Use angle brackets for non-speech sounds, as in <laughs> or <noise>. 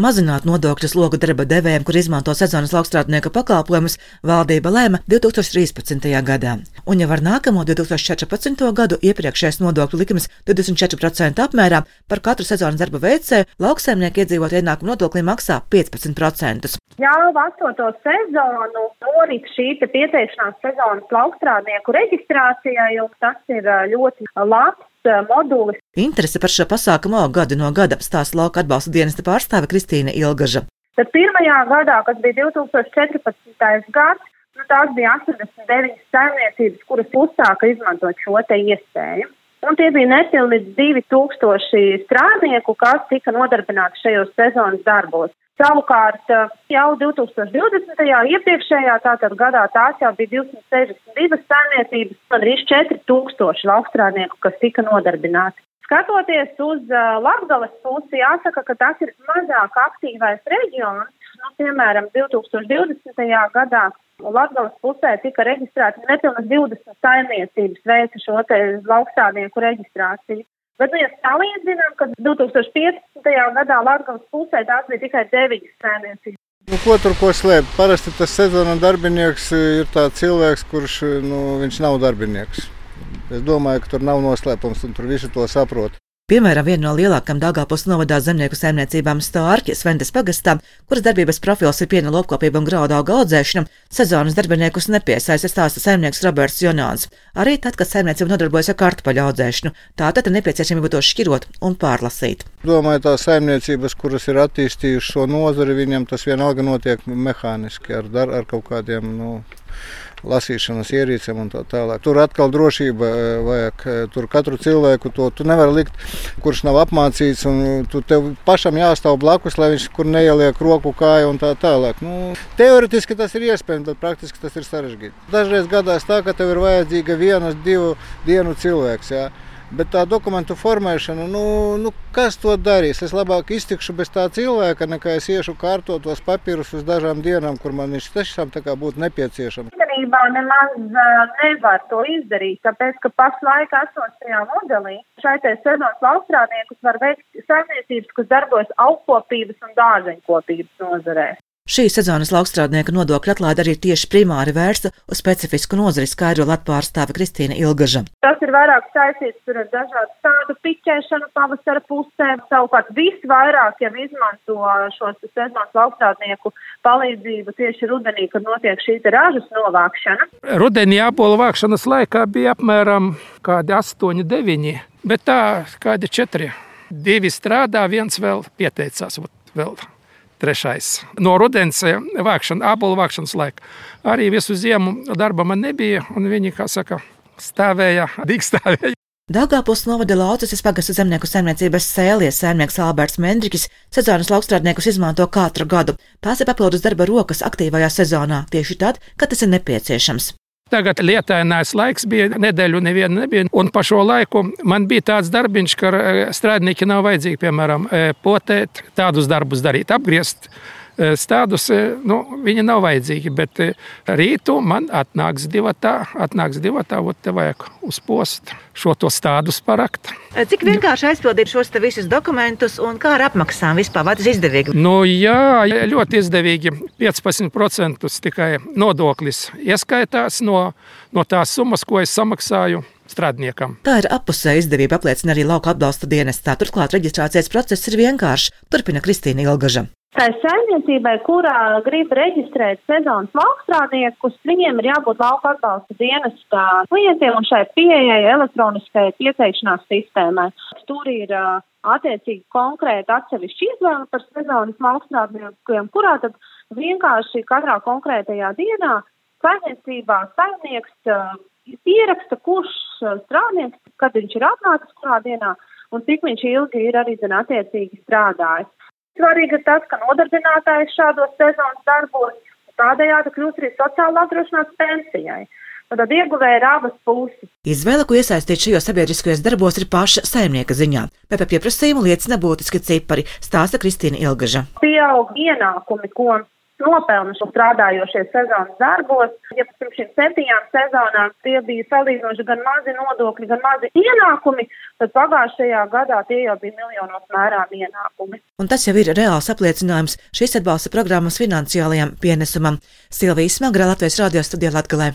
Mazināt nodokļu slogu darba devējiem, kur izmanto sezonas laukstrādnieka pakalpojumus, valdība lēma 2013. gadā. Un jau ar nākamo 2014. gadu iepriekšējais nodokļu likums 24% apmērā par katru sezonas darba veicēju lauksaimnieku iedzīvot ienākumu nodokli maksā 15%. Jau astoto sezonu norit šī pieteikšanās sezonas laukstrādnieku reģistrācijai, un tas ir ļoti labs modulis. Interese par šo pasākumu aug gadu no gada, stāsta lauka atbalsta dienesta pārstāve Kristīna Ilgaža. Tad pirmajā gadā, kas bija 2014. gads, nu, tās bija 89 saimniecības, kuras uzsāka izmantot šo te iespēju. Un tie bija nepilni 2000 strādnieku, kas tika nodarbināti šajos sezonas darbos. Savukārt jau 2020. iepriekšējā tātad gadā tās jau bija 262 saimniecības, gandrīz 4000 laukstrādnieku, kas tika nodarbināti. Skatoties uz uh, Latgales pusi, jāsaka, ka tas ir mazāk aktīvais reģions. Nu, piemēram, 2020. gadā Latgales pusē tika reģistrēti nepilnas 20 saimniecības veica šo te laukstādnieku reģistrāciju. Bet, nu, ja salīdzinām, ka 2015. gadā Latvijas pusē tās bija tikai 9 saimniecības. Nu, ko tur ko slēpt? Parasti tas sezonas darbinieks ir cilvēks, kurš nu, nav darbinieks. Es domāju, ka tur nav noslēpums, un tur visi to saprot. Piemēram, viena no lielākajām Dāngāpils novadā zemnieku saimniecībām Stārķa Svendes pagastā, kuras darbības profils ir piena lopkopība un graudu auga audzēšana, sezonas darbiniekus nepiesaista stāsta saimnieks Roberts Jonāns. Arī tad, kad saimniecība nodarbojas ar kartupeļu audzēšanu, tātad ir nepieciešamība to šķirot un pārlasīt. Domāju, tās saimniecības, kuras ir attīstījušas šo nozari, viņiem tas vienalga notiek mehāniski ar, dar, ar kaut kādiem. Nu, lasīšanas ierīcēm un tā tālāk. Tur atkal drošība e, vajag. E, tur katru cilvēku to tu nevar likt, kurš nav apmācīts, un tu tev pašam jāstāv blakus, lai viņš kur neieliek roku, kāju un tā tālāk. Nu, teoretiski tas ir iespējams, bet praktiski tas ir sarežģīti. Dažreiz gadās tā, ka tev ir vajadzīga vienas, divu dienu cilvēks. Jā. Bet tā dokumentu formēšana, nu, nu, kas to darīs? Es labāk iztikšu bez tā cilvēka, nekā es iešu kārtot tos papīrus uz dažām dienām, kur man viņš tiešām būtu nepieciešams. Īstenībā nemaz nevar to izdarīt, tāpēc, ka pašlaik esošajā modelī šai sezonas laustrādniekus var veikt saimniecības, kas darbojas augkopības un dārzeņkopības nozarē. Šī sezonas laukstrādnieka nodokļa atlaide arī tieši primāri vērsta uz specifisku nozari, skaidro Latvijas Kristīna Ilgaža. Tas ir vairāk saistīts ar dažādu tādu piķēšanu pavasara pusē. Savukārt visvairāk jau izmanto šo sezonas laukstrādnieku palīdzību tieši rudenī, kad notiek šī ražas novākšana. Rudenī apolu vākšanas laikā bija apmēram kādi 8, 9, bet tā kādi 4. Divi strādā, viens vēl pieteicās. Vēl trešais. No rudens eh, vākšana, apelu vākšanas laika. Arī visu ziemu darba man nebija, un viņi, kā saka, stāvēja, <laughs> dīkstāvēja. Dāngāpils novada laucas pagasta zemnieku saimniecības sēlies saimnieks Alberts Mendriķis sezonas laukstrādniekus izmanto katru gadu. Ir papildus darba rokas aktīvajā sezonā, tieši tad, kad tas ir nepieciešams. Tagad lietainais laiks bija, nedēļu neviena nebija. Un pa šo laiku man bija tāds darbiņš, ka eh, strādnieki nav vajadzīgi, piemēram, eh, potēt, tādus darbus darīt, apgriezt stādus eh, nu, viņi nav vajadzīgi. Bet eh, rītu man atnāks divatā, atnāks divatā, ot te vajag uz postu šo to stādus parakt. Cik vienkārši aizpildīt šos visus dokumentus un kā ar apmaksām vispār? Vai tas izdevīgi? Nu, jā, ļoti izdevīgi. 15% tikai nodoklis ieskaitās no, no tās summas, ko es samaksāju strādniekam. Tā ir apusēja izdevība, apliecina arī lauka atbalsta dienestā. Turklāt reģistrācijas process ir vienkāršs, turpina Kristīna Ilgaža. Tā saimniecībai, kurā grib reģistrēt sezonas laukstrādniekus, viņiem ir jābūt lauka atbalsta dienestā klientiem un šai pieejai elektroniskai pieteikšanās sistēmai. Tur ir uh, attiecīgi konkrēti atsevišķi izvēle par sezonas laukstrādniekiem, kurā tad vienkārši katrā konkrētajā dienā saimniecībā saimnieks uh, pieraksta, kurš strādnieks, kad viņš ir atnācis kurā dienā un cik viņš ilgi ir arī zin, attiecīgi strādājis. Svarīgi ir tas, ka nodarbinātājs šādos sezonas darbos tādējādi kļūst arī sociāli apdrošināts pensijai. Tad ieguvēja ir abas puses. Izvēle, ko iesaistīt šajos sabiedriskajos darbos, ir paša saimnieka ziņā, bet par pieprasījumu liecina būtiski cipari, stāsta Kristīna Ilgaža. Pieaug ienākumi, ko nopelnuši strādājošie sezonas darbos. Ja pirms šīm septiņām sezonām tie bija salīdzinoši gan mazi nodokļi, gan mazi ienākumi, tad pagājušajā gadā tie jau bija miljonos mērām ienākumi. Un tas jau ir reāls apliecinājums šīs atbalsta programmas finansiālajam pienesumam. Silvijas Smagra Latvijas radio studijā Latgalē.